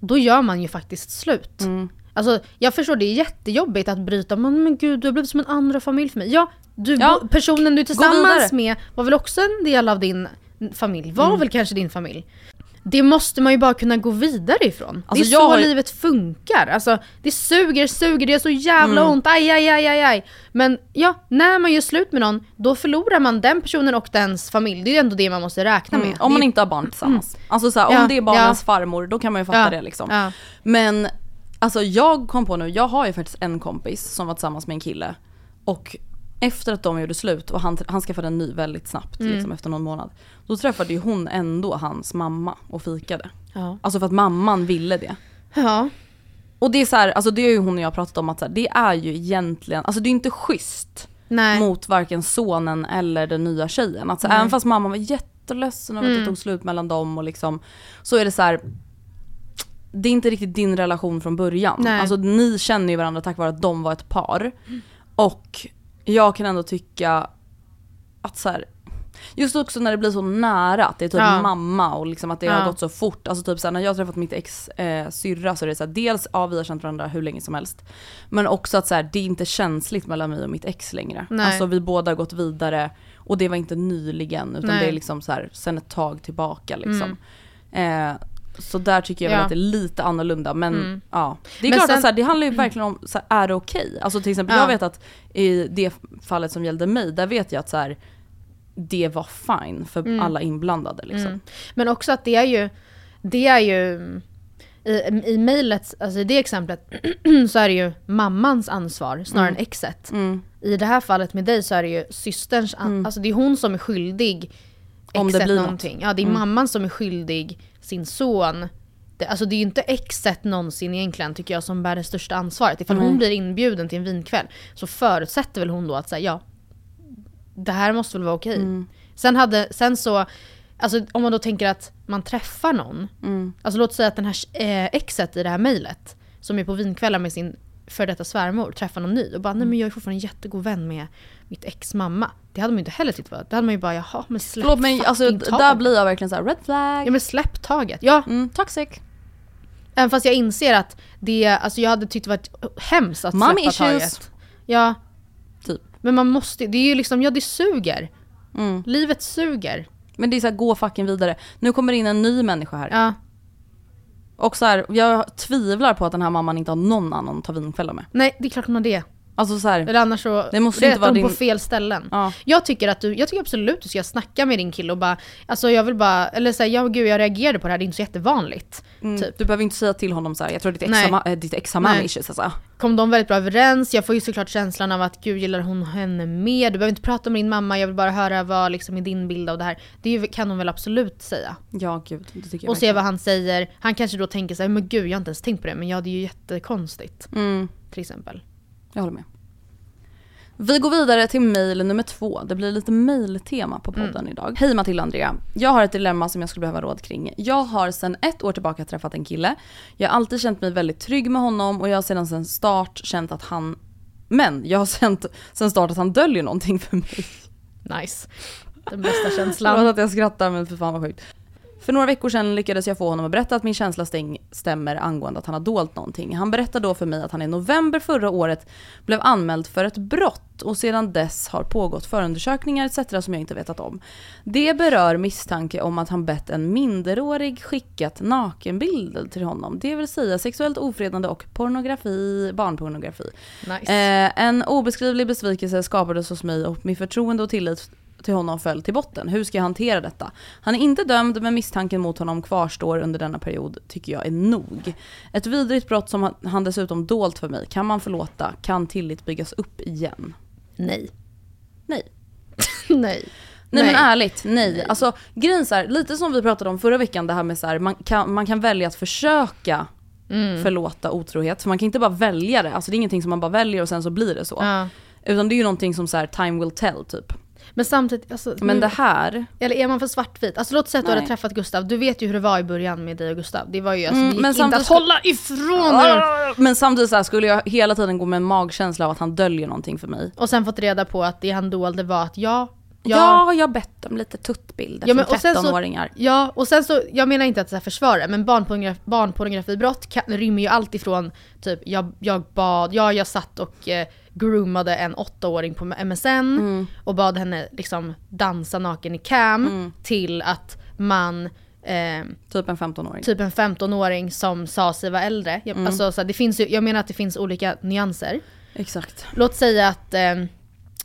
då gör man ju faktiskt slut. Alltså jag förstår det är jättejobbigt att bryta, men, men gud du har blivit som en andra familj för mig. Ja, du, Ja. personen du är tillsammans med var väl också en del av din familj, var Mm. väl kanske din familj. Det måste man ju bara kunna gå vidare ifrån. Alltså, det är så har livet funkar. Alltså, det suger, suger, det är så jävla Mm. ont, aj, aj, aj, aj, aj. Men ja, när man gör slut med någon, då förlorar man den personen och dens familj. Det är ju ändå det man måste räkna med. Mm, om man inte har barn tillsammans. Alltså så här, Ja, om det är barnens ja. farmor, då kan man ju fatta Ja, det liksom. ja. Men alltså jag kom på nu, jag har ju faktiskt en kompis som var tillsammans med en kille. Och efter att de gjorde slut och han, han skaffade en ny väldigt snabbt, Mm. liksom efter någon månad. Då träffade ju hon ändå hans mamma och fikade. Ja. Alltså för att mamman ville det. Ja. Och det är så här, alltså det är ju hon och jag pratat om att här, det är ju egentligen, alltså det är inte schysst Nej. mot varken sonen eller den nya tjejen. Att så, Nej. även fast mamman var jätteledsen över att det Mm. tog slut mellan dem och liksom, så är det så här. Det är inte riktigt din relation från början. Nej. Alltså ni känner ju varandra tack vare att de var ett par. Och jag kan ändå tycka att så här, Just också när det blir så nära, att det är typ Ja. mamma och liksom att det Ja. har gått så fort. Alltså typ såhär, när jag har träffat mitt ex eh, syrra så är det såhär, dels ja vi har känt varandra hur länge som helst. Men också att såhär, det är inte känsligt mellan mig och mitt ex längre. Nej. Alltså vi båda har gått vidare och det var inte nyligen utan Nej. det är liksom såhär sen ett tag tillbaka liksom. Eh, så där tycker jag väl Ja. att det är lite annorlunda men Mm. ja. Det är Men klart sen- att så här, det handlar ju verkligen om, så här, är det okej? Alltså till exempel Ja. jag vet att i det fallet som gällde mig, där vet jag att så här, det var fine för Mm. alla inblandade liksom. Mm. Men också att det är ju, det är ju i, i mejlet, alltså i det exemplet så är det ju mammans ansvar snarare Mm. än exet. Mm. I det här fallet med dig så är det ju systerns, an- alltså det är hon som är skyldig Om det blir något. någonting. Ja det är Mm. mamman som är skyldig sin son. Det, alltså det är ju inte exet någonsin egentligen tycker jag som bär det största ansvaret. Ifall Nej. hon blir inbjuden till en vinkväll så förutsätter väl hon då att säga ja, det här måste väl vara okej. Mm. Sen, hade, sen så, alltså om man då tänker att man träffar någon. Mm. Alltså låt säga att den här eh, exet i det här mejlet, som är på vinkvällar med sin för detta svärmor, träffar någon ny och bara nej men jag är fortfarande en jättegod vän med mitt ex mamma. Det hade man ju inte heller tyckt var, det hade man ju bara jaha men släpp Förlåt men alltså taget. där blir jag verkligen så här: red flag. Ja men släpp taget. Ja. Mm, toxic. Även fast jag inser att det, alltså jag hade tyckt det varit hemskt att Mommy släppa issues. taget. Ja. Typ. Men man måste, det är ju liksom, ja det suger. Mm. Livet suger. Men det är så här, gå fucking vidare. Nu kommer det in en ny människa här. Ja. Och så här, jag tvivlar på att den här mamman inte har någon annan att ta vinkvällar med. Nej det är klart hon har det. Alltså så här, Eller annars så Det måste inte vara hon på din- fel ställen. Ja. Jag tycker att du, jag tycker absolut du ska snacka med din kille och bara, alltså jag vill bara, eller säga ja gud jag reagerade på det här, det är inte så jättevanligt. mm, Typ. du behöver inte säga till honom så här. jag tror ditt ex, har, ma- ditt ex har mommy Nej. issues alltså. Kom de väldigt bra överens, jag får ju såklart känslan av att gud gillar hon henne mer, du behöver inte prata med din mamma, jag vill bara höra vad liksom är din bild av det här. Det kan hon väl absolut säga. Ja gud, det tycker jag Och se vad han säger, han kanske då tänker såhär, men gud jag har inte ens tänkt på det, men ja det är ju jättekonstigt. Mm, Till exempel. Jag håller med. Vi går vidare till mail nummer två. Det blir lite mailtema på podden Mm. idag. Hej Matilda och Andrea. Jag har ett dilemma som jag skulle behöva råd kring. Jag har sedan ett år tillbaka träffat en kille. Jag har alltid känt mig väldigt trygg med honom och jag har sedan sen start känt att han men jag har känt sen start att han döljer någonting för mig. Nice. Den bästa Förlåt känslan. att jag skrattar men för fan vad sjukt. För några veckor sedan lyckades jag få honom att berätta att min känsla stäng, stämmer angående att han har dolt någonting. Han berättar då för mig att han i november förra året blev anmäld för ett brott och sedan dess har pågått förundersökningar etc. som jag inte vetat om. Det berör misstanke om att han bett en minderårig skickat nakenbilder till honom. Det vill säga sexuellt ofredande och pornografi, barnpornografi. Nice. Eh, en obeskrivlig besvikelse skapades hos mig och min förtroende och tillit till honom föll till botten. Hur ska jag hantera detta? Han är inte dömd men misstanken mot honom kvarstår under denna period tycker jag är nog. Ett vidrigt brott som han dessutom dolt för mig. Kan man förlåta? Kan tillit byggas upp igen? Nej. Nej. nej. Nej, Nej. men ärligt, nej. Alltså grejen så här, lite som vi pratade om förra veckan det här med så här, man kan, man kan välja att försöka Mm. förlåta otrohet. För man kan inte bara välja det, alltså det är ingenting som man bara väljer och sen så blir det så. Ja. Utan det är ju någonting som så här, time will tell typ. Men samtidigt, alltså, Men det här, Eller är man för svartvit? Alltså låt säga att du Nej. hade träffat Gustav, du vet ju hur det var i början med dig och Gustav. Det var ju alltså, Mm, det gick men inte att hålla ifrån er. Men samtidigt så här, skulle jag hela tiden gå med en magkänsla av att han döljer någonting för mig. Och sen fått reda på att det han dolde var att ja, Ja, jag har bett om lite tuttbilder Ja, men- från och sen så- 13-åringar. Ja, och sen så, jag menar inte att så här försvara, men barnpornograf, barnpornografibrott kan, rymmer ju allt ifrån typ jag, jag bad, ja jag satt och eh, groomade en åttaåring på MSN Mm. och bad henne liksom dansa naken i cam Mm. till att man eh, Typ en 15-åring. typ en 15-åring som sa sig vara äldre. Jag, Mm. alltså, så här, det finns ju, jag menar att det finns olika nyanser. Exakt. Låt säga att eh,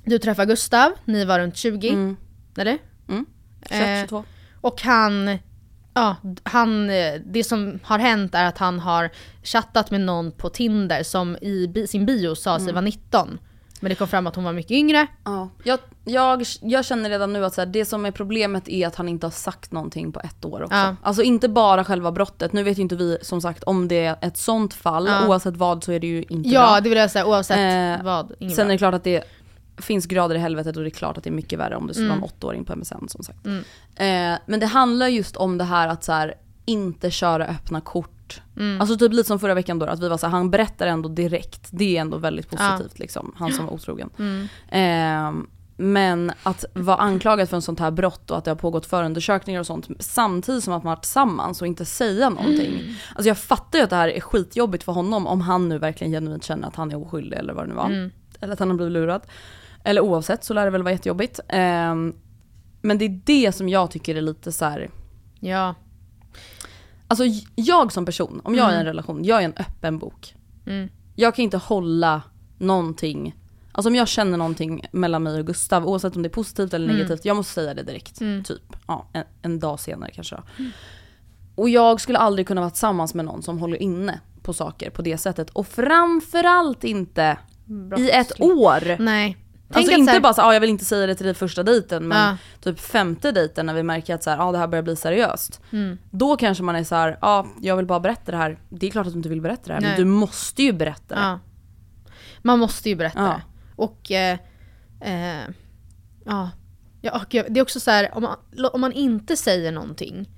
du träffar Gustav, ni var runt 20, Mm. eller? Mm. Eh, 21, 22. Och han, ja, han, eh, det som har hänt är att han har chattat med någon på Tinder som i sin bio sa sig Mm. vara 19. Men det kom fram att hon var mycket yngre. Ja. Jag, jag, jag känner redan nu att så här, det som är problemet är att han inte har sagt någonting på ett år också. Ja. Alltså inte bara själva brottet, nu vet ju inte vi som sagt om det är ett sånt fall, Ja. oavsett vad så är det ju inte Ja, bra. det vill jag säga oavsett Eh, vad. Sen är bra. det klart att det finns grader i helvetet och det är klart att det är mycket värre om det skulle Mm. vara en åttaåring på MSN som sagt. Mm. Eh, men det handlar just om det här att så här, inte köra öppna kort. Mm. Alltså typ lite som förra veckan då, att vi var så här, han berättar ändå direkt. Det är ändå väldigt Ja. positivt liksom, han som var otrogen. Mm. Eh, men att vara anklagad för en sånt här brott och att det har pågått förundersökningar och sånt samtidigt som att man varit tillsammans och inte säga någonting. Mm. Alltså jag fattar ju att det här är skitjobbigt för honom om han nu verkligen genuint känner att han är oskyldig eller vad det nu var. Mm. Eller att han har blivit lurad. Eller oavsett så lär det väl vara jättejobbigt. Ehm, men det är det som jag tycker är lite så här. Ja. Alltså jag som person, om jag är i en Mm. relation, jag är en öppen bok. Mm. Jag kan inte hålla någonting, alltså om jag känner någonting mellan mig och Gustav, oavsett om det är positivt eller Mm. negativt, jag måste säga det direkt. Mm. Typ, ja, en, en dag senare kanske då. Och jag skulle aldrig kunna vara tillsammans med någon som håller inne på saker på det sättet. Och framförallt inte i ett år. Nej. Tänk Alltså inte här- bara så, ah, jag vill inte säga det till dig första dejten men Ja. typ femte dejten när vi märker att så här, ah, det här börjar bli seriöst. Mm. Då kanske man är så här, ah, jag vill bara berätta det här. Det är klart att du inte vill berätta det här Nej. men du måste ju berätta det. Ja. Man måste ju berätta det. Och eh, eh, ja. ja, och det är också så här, om man, om man inte säger någonting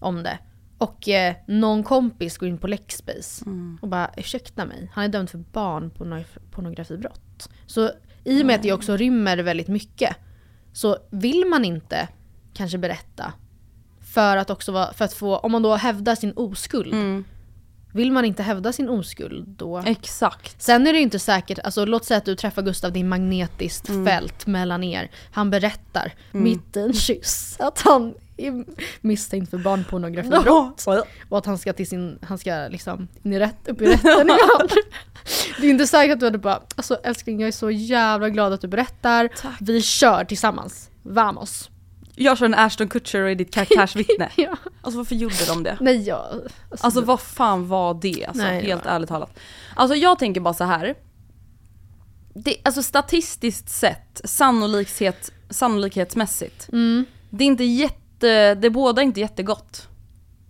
om det och eh, någon kompis går in på Lexbase Mm. och bara ursäkta mig, han är dömd för barnpornografibrott. Så i och med att det också rymmer väldigt mycket så vill man inte kanske berätta för att också vara, för att få, om man då hävdar sin oskuld Mm. vill man inte hävda sin oskuld då... Exakt. Sen är det ju inte säkert, alltså låt säga att du träffar Gustav, det är magnetiskt Mm. fält mellan er. Han berättar Mm. mitt i en kyss att han är misstänkt för barnpornografibrott. Och att han ska till sin, han ska liksom in i rätt, upp i rätten. Det är inte säkert att du hade bara, alltså älskling jag är så jävla glad att du berättar. Vi kör tillsammans. Vamos. Jag kör en Ashton Kutcher och är ditt karaktärsvittne. Ja. Alltså varför gjorde de det? Nej jag... Alltså, Alltså vad fan var det? Alltså, Nej, helt var- ärligt talat. Alltså jag tänker bara så här. Det, alltså statistiskt sett, sannolikhet, sannolikhetsmässigt. Mm. Det är inte jätte, det är båda inte jättegott.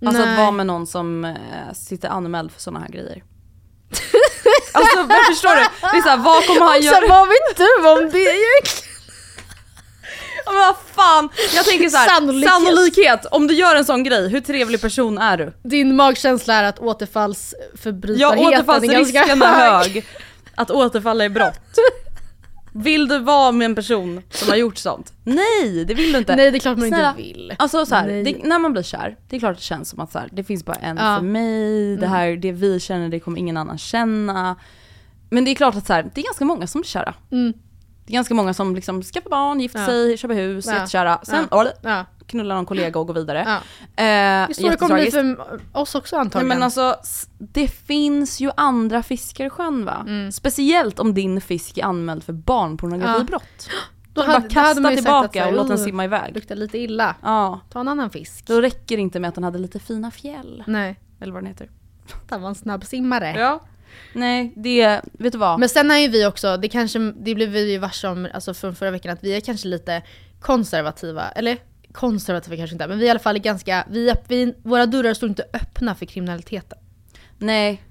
Alltså Nej. att vara med någon som eh, sitter anmäld för sådana här grejer. alltså men förstår du? Det är såhär, vad kommer han Och sen, göra? vad vet du om det egentligen? Ja, Men vad fan, jag tänker såhär, Sannolikhet. sannolikhet. Om du gör en sån grej, hur trevlig person är du? Din magkänsla är att återfallsförbrytarheten Ja, återfallsrisken är hög. hög. Att återfalla i brott. Vill du vara med en person som har gjort sånt? Nej, det vill du inte. Nej det är klart man Snälla. inte vill. Alltså så här, det, när man blir kär, det är klart det känns som att så här, det finns bara en Ja. för mig, det Mm. här, det vi känner det kommer ingen annan känna. Men det är klart att så här, det är ganska många som blir kära. Mm. Det är ganska många som liksom skaffar barn, gifter Ja. sig, köper hus, Ja. jättekära. Sen Ja. ja. Ja. knullar någon kollega och går vidare. Ja. Eh, det kommer bli för oss också Nej, antagligen. men alltså, det finns ju andra fiskar i sjön va? Mm. Speciellt om din fisk är anmäld för barnpornografibrott. Då Då bara hade- hade kasta sagt tillbaka här, och låt den "Ugh, simma iväg. Luktar lite illa. Ja, Ta en annan fisk. då räcker det inte med att den hade lite fina fjäll. Nej, Eller vad den heter. det var en snabb simmare. Ja. Nej, det, vet du vad? Men sen är ju vi också, det kanske, det blev vi ju varse om alltså från förra veckan, att vi är kanske lite konservativa. Eller konservativa kanske inte, men vi är i alla fall ganska, vi, vi, våra dörrar står inte öppna för kriminaliteten. Nej.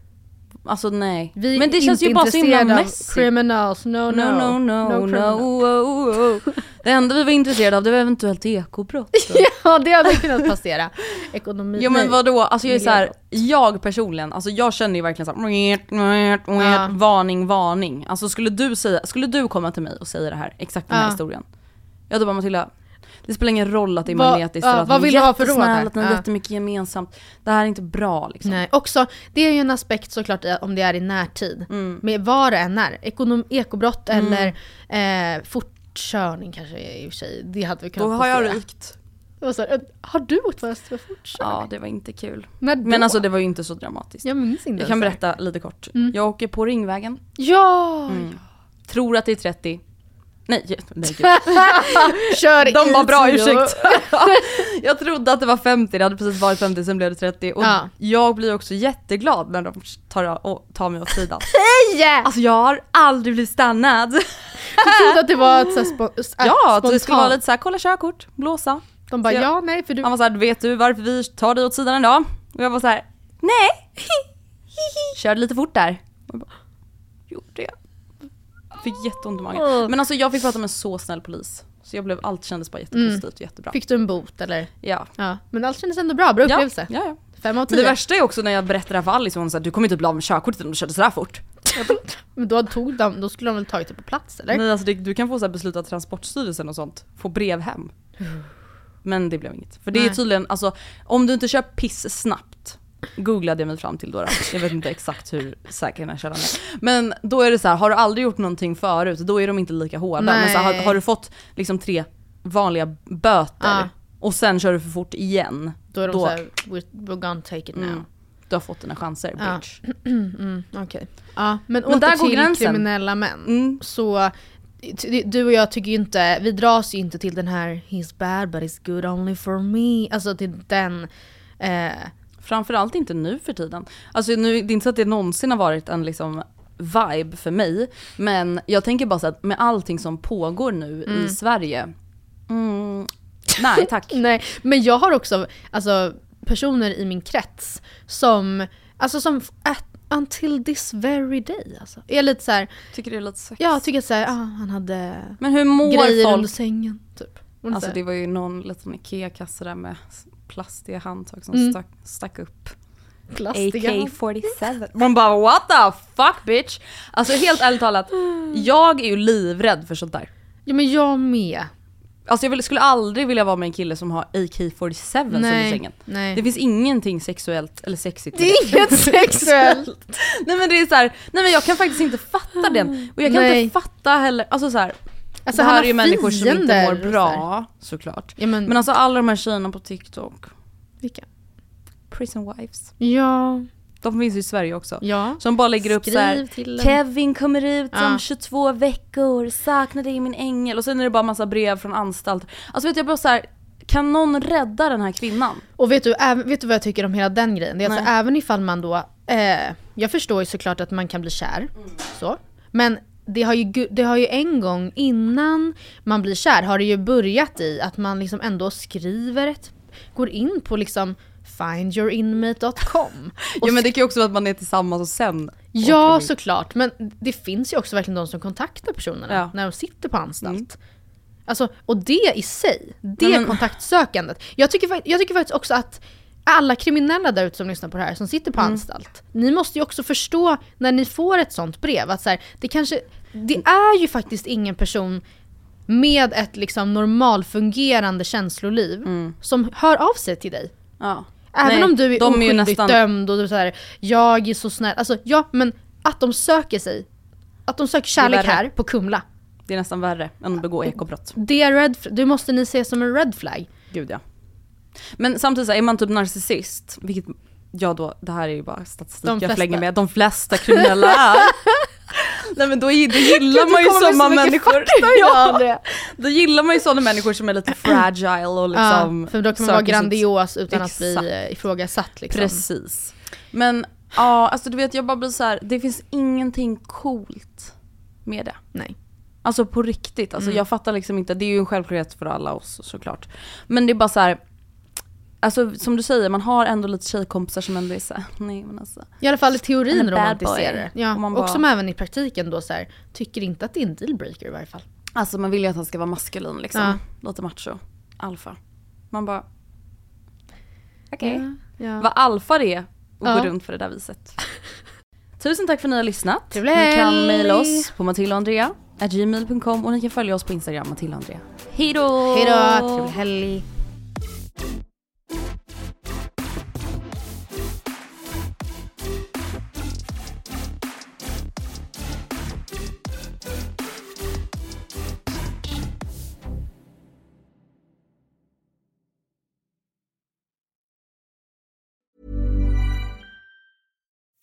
Alltså nej. Vi Men det känns ju bara så himla mässigt. criminals, no no. No, no, no, no, criminals. oh, oh. Det enda vi var intresserade av det var eventuellt ekobrott. Ja det hade kunnat passera. Ekonomi, Jo men vadå, alltså jag är så här, jag personligen, alltså jag känner ju verkligen såhär, varning, varning. Alltså skulle du säga, skulle du komma till mig och säga det här, exakt den här historien. Jag hade bara Matilda, det spelar ingen roll att det är Vad- magnetiskt ja, vad vill du ha för råd här? att man har Ja. jättemycket gemensamt. Det här är inte bra liksom. Nej, också, det är ju en aspekt såklart om det är i närtid. Mm. Med vad det än är. Ekonom, ekobrott eller eh, fortkörning kanske i och för sig. Det hade vi kunnat Då har jag rykt. Det var så här, "Äh, har du åkt fast för fortkörning? Ja det var inte kul. Men alltså det var ju inte så dramatiskt. Jag minns inte Jag kan berätta lite kort. Mm. Jag åker på Ringvägen, Ja! Mm. tror att det är 30. Nej, nej gud. Kör De var bra, ursäkt. jag trodde att det var 50, det hade precis varit 50, sen blev det 30. Och Ja. jag blir också jätteglad när de tar, och tar mig åt sidan. Nej! Alltså jag har aldrig blivit stannad. Du trodde att det var ett så här spo- äh, ja, att det skulle spontant. vara lite såhär, kolla körkort, blåsa. De bara jag- ja, nej för du... Han var såhär, vet du varför vi tar dig åt sidan idag? Och jag var såhär, nej. Körde lite fort där. Och jag bara, Gjorde jag? Fick jätteont i magen. Åh. Men alltså jag fick prata med en så snäll polis. Så jag blev, allt kändes bara jättepositivt och jättebra. Fick du en bot eller? Ja. Ja. Men allt kändes ändå bra, bra Ja, upplevelse. ja, ja. Fem av Men tio. det värsta är också när jag berättar det här för Alice, hon sa du kommer inte bli av med körkortet om du körde sådär fort. Men då, tog de, då skulle de väl tagit det på plats eller? Nej alltså det, du kan få så här beslut av Transportstyrelsen och sånt, få brev hem. Men det blev inget. För det är Nej. tydligen, alltså om du inte kör piss snabbt, googlade jag mig fram till då, då. Jag vet inte exakt hur säker den här källan är. Men då är det så här, har du aldrig gjort någonting förut, då är de inte lika hårda. Men så här, har, Nej. har du fått liksom tre vanliga böter Ja. och sen kör du för fort igen, Då är de Då- såhär, we're, we're gonna take it now. mm, du har fått dina chanser Ja. bitch. Mm, Okej. Ja, men, Men åter där går till gränsen. kriminella män. Mm. Så du och jag tycker ju inte, vi dras ju inte till den här He's bad but he's good only for me. Alltså till den. Eh, Framförallt inte nu för tiden. Alltså nu, det är inte så att det någonsin har varit en liksom vibe för mig. Men jag tänker bara så att med allting som pågår nu i Sverige. Mm, nej tack. nej, men jag har också alltså, personer i min krets som, alltså som at, until this very day alltså, är lite så här, Tycker det är lite sex. jag tycker såhär, ah, han hade Men hur mår grejer under folk? sängen. Typ. Alltså så det här, var ju någon liten IKEA-kasse där med plastiga handtag som Mm. stack, stack upp. plastiga. AK47. Man bara what the fuck bitch? Alltså helt ärligt talat, jag är ju livrädd för sånt där. Ja men jag med. Alltså jag skulle aldrig vilja vara med en kille som har AK47 under Nej, sängen. nej. Det finns ingenting sexuellt eller sexigt med Det är inget sexuellt. Nej men det är så här, nej men jag kan faktiskt inte fatta den. Och jag kan Nej. inte fatta heller, alltså så här. Alltså, det han här har är ju människor som inte mår så bra, såklart. Ja, men, Men alltså alla de här tjejerna på TikTok, vilka? prison wives. Ja, De finns ju i Sverige också. ja. Som bara lägger upp så här. Skriv till en- Kevin kommer ut om Ja. 22 veckor, saknar dig min ängel. Och sen är det bara massa brev från anstalt. Alltså vet jag bara så här, kan någon rädda den här kvinnan? Och vet du, vet du vad jag tycker om hela den grejen? Det är alltså även ifall man då, eh, jag förstår ju såklart att man kan bli kär, så. Men det har, ju, det har ju en gång innan man blir kär har det ju börjat i att man liksom ändå skriver ett, går in på liksom findyourinmate.com. Ja men det kan ju också vara att man är tillsammans och sen Ja vi. såklart, men det finns ju också verkligen de som kontaktar personerna Ja. när de sitter på anstalt. Mm. Alltså, och det i sig, det men- kontaktsökandet. Jag tycker, jag tycker faktiskt också att alla kriminella där ute som lyssnar på det här, som sitter på anstalt. Ni måste ju också förstå när ni får ett sånt brev att så här, det kanske, det är ju faktiskt ingen person med ett liksom normalfungerande känsloliv som hör av sig till dig. Ja. Även Nej, om du är de är oskyldigt nästan- dömd och du säger jag är så snäll. Alltså ja, men att de söker sig. Att de söker kärlek här på Kumla. Det är nästan värre än att begå ekobrott. Det är red, det måste ni se som en red flag. Gud ja. Men samtidigt så är man typ narcissist, vilket jag då, det här är ju bara statistik De jag flänger med, de flesta kriminella är. Nej men då, då gillar Gud, man ju sådana människor. Andrea. då gillar man ju sådana människor som är lite fragile och liksom ja, för då kan man vara grandios utan att bli Exakt. eh, ifrågasatt liksom. Precis. Men ja, alltså du vet jag bara blir så här, det finns ingenting coolt med det. Nej. Alltså på riktigt, alltså Mm. jag fattar liksom inte, det är ju en självklarhet för alla oss såklart. Men det är bara så här. Alltså som du säger, man har ändå lite tjejkompisar som ändå är såhär, nej men alltså. I alla fall i teorin romantiserar det. Ja, Och och som även i praktiken då så här, tycker inte att det är en dealbreaker i varje fall. Alltså man vill ju att han ska vara maskulin liksom. Ja. Lite macho. Alfa. Man bara, okej. Ja. Vad alfa det är att Ja. gå runt för det där viset. Tusen tack för att ni har lyssnat. Trevlig Ni kan mejla oss på matildaandrea.gmail.com och ni kan följa oss på Instagram, Matilda och Andrea. Hejdå! Hejdå, trevlig helg.